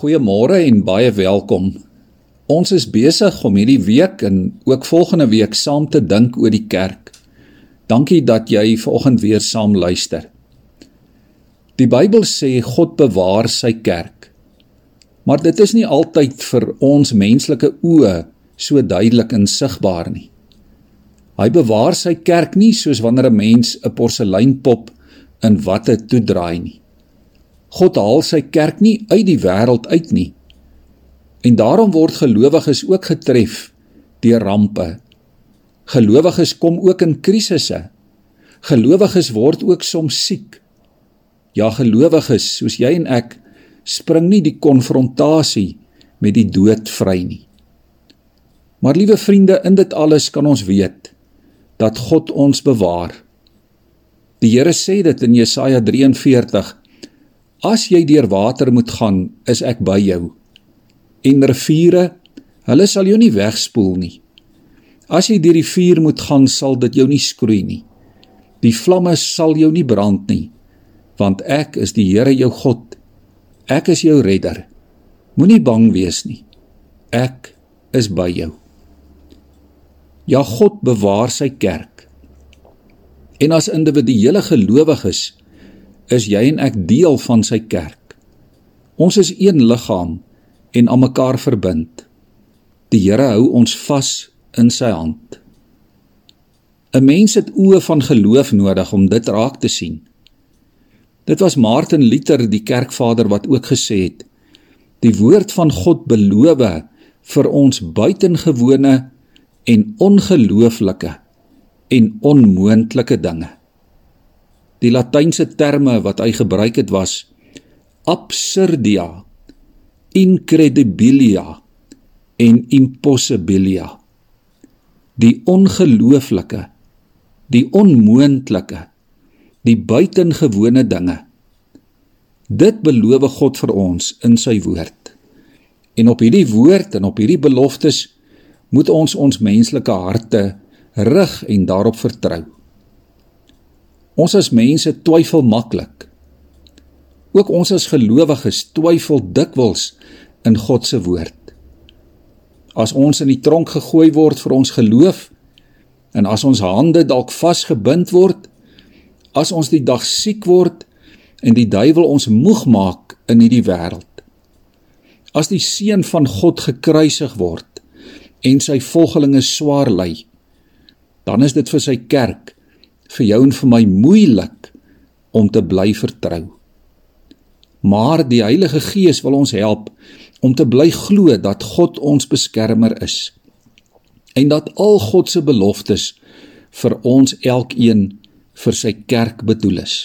Goeiemôre en baie welkom. Ons is besig om hierdie week en ook volgende week saam te dink oor die kerk. Dankie dat jy vanoggend weer saam luister. Die Bybel sê God bewaar sy kerk. Maar dit is nie altyd vir ons menslike oë so duidelik en sigbaar nie. Hy bewaar sy kerk nie soos wanneer 'n mens 'n porseleinpop in watte toedraai nie. God haal sy kerk nie uit die wêreld uit nie. En daarom word gelowiges ook getref deur rampe. Gelowiges kom ook in krisisse. Gelowiges word ook soms siek. Ja, gelowiges soos jy en ek spring nie die konfrontasie met die dood vry nie. Maar liewe vriende, in dit alles kan ons weet dat God ons bewaar. Die Here sê dit in Jesaja 43 As jy deur water moet gaan, is ek by jou. En riviere, hulle sal jou nie wegspoel nie. As jy deur die vuur moet gaan, sal dit jou nie skroei nie. Die vlamme sal jou nie brand nie, want ek is die Here jou God. Ek is jou redder. Moenie bang wees nie. Ek is by jou. Ja God bewaar sy kerk. En as individuele gelowiges is jy en ek deel van sy kerk. Ons is een liggaam en aan mekaar verbind. Die Here hou ons vas in sy hand. 'n Mens het oë van geloof nodig om dit raak te sien. Dit was Martin Luther, die kerkvader wat ook gesê het: Die woord van God beloof vir ons buitengewone en ongelooflike en onmoontlike dinge. Die latynse terme wat hy gebruik het was absurdia, incredibilia en impossibilia. Die ongelooflike, die onmoontlike, die buitengewone dinge. Dit beloof God vir ons in sy woord. En op hierdie woord en op hierdie beloftes moet ons ons menslike harte rig en daarop vertrou. Ons as mense twyfel maklik. Ook ons as gelowiges twyfel dikwels in God se woord. As ons in die tronk gegooi word vir ons geloof en as ons hande dalk vasgebind word, as ons die dag siek word en die duiwel ons moeg maak in hierdie wêreld. As die seun van God gekruisig word en sy volgelinge swaar ly, dan is dit vir sy kerk vir jou en vir my moeilik om te bly vertrou. Maar die Heilige Gees wil ons help om te bly glo dat God ons beskermer is en dat al God se beloftes vir ons elkeen vir sy kerk bedoel is.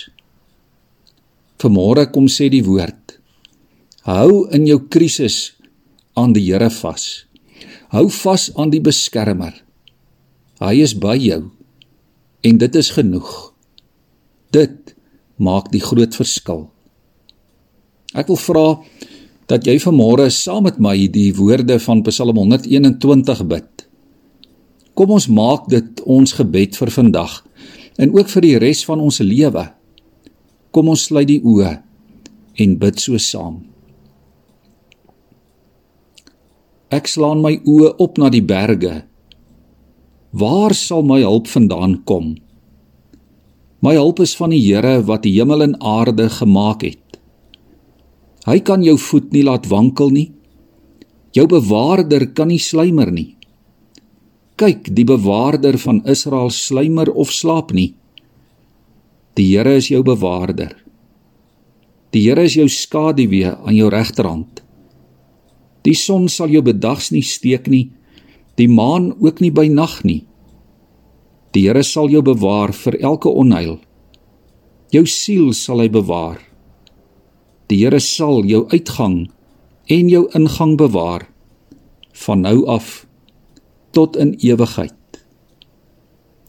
Vanmôre kom sê die woord: Hou in jou krisis aan die Here vas. Hou vas aan die beskermer. Hy is by jou en dit is genoeg. Dit maak die groot verskil. Ek wil vra dat jy vanmôre saam met my die woorde van Psalm 121 bid. Kom ons maak dit ons gebed vir vandag en ook vir die res van ons lewe. Kom ons sluit die oë en bid so saam. Ek slaan my oë op na die berge Waar sal my hulp vandaan kom? My hulp is van die Here wat die hemel en aarde gemaak het. Hy kan jou voet nie laat wankel nie. Jou bewaarder kan nie sluimer nie. Kyk, die bewaarder van Israel sluimer of slaap nie. Die Here is jou bewaarder. Die Here is jou skaduwee aan jou regterhand. Die son sal jou bedags nie steek nie die maan ook nie by nag nie. Die Here sal jou bewaar vir elke onheil. Jou siel sal hy bewaar. Die Here sal jou uitgang en jou ingang bewaar van nou af tot in ewigheid.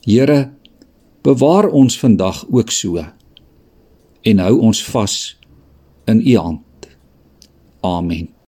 Here, bewaar ons vandag ook so en hou ons vas in U hand. Amen.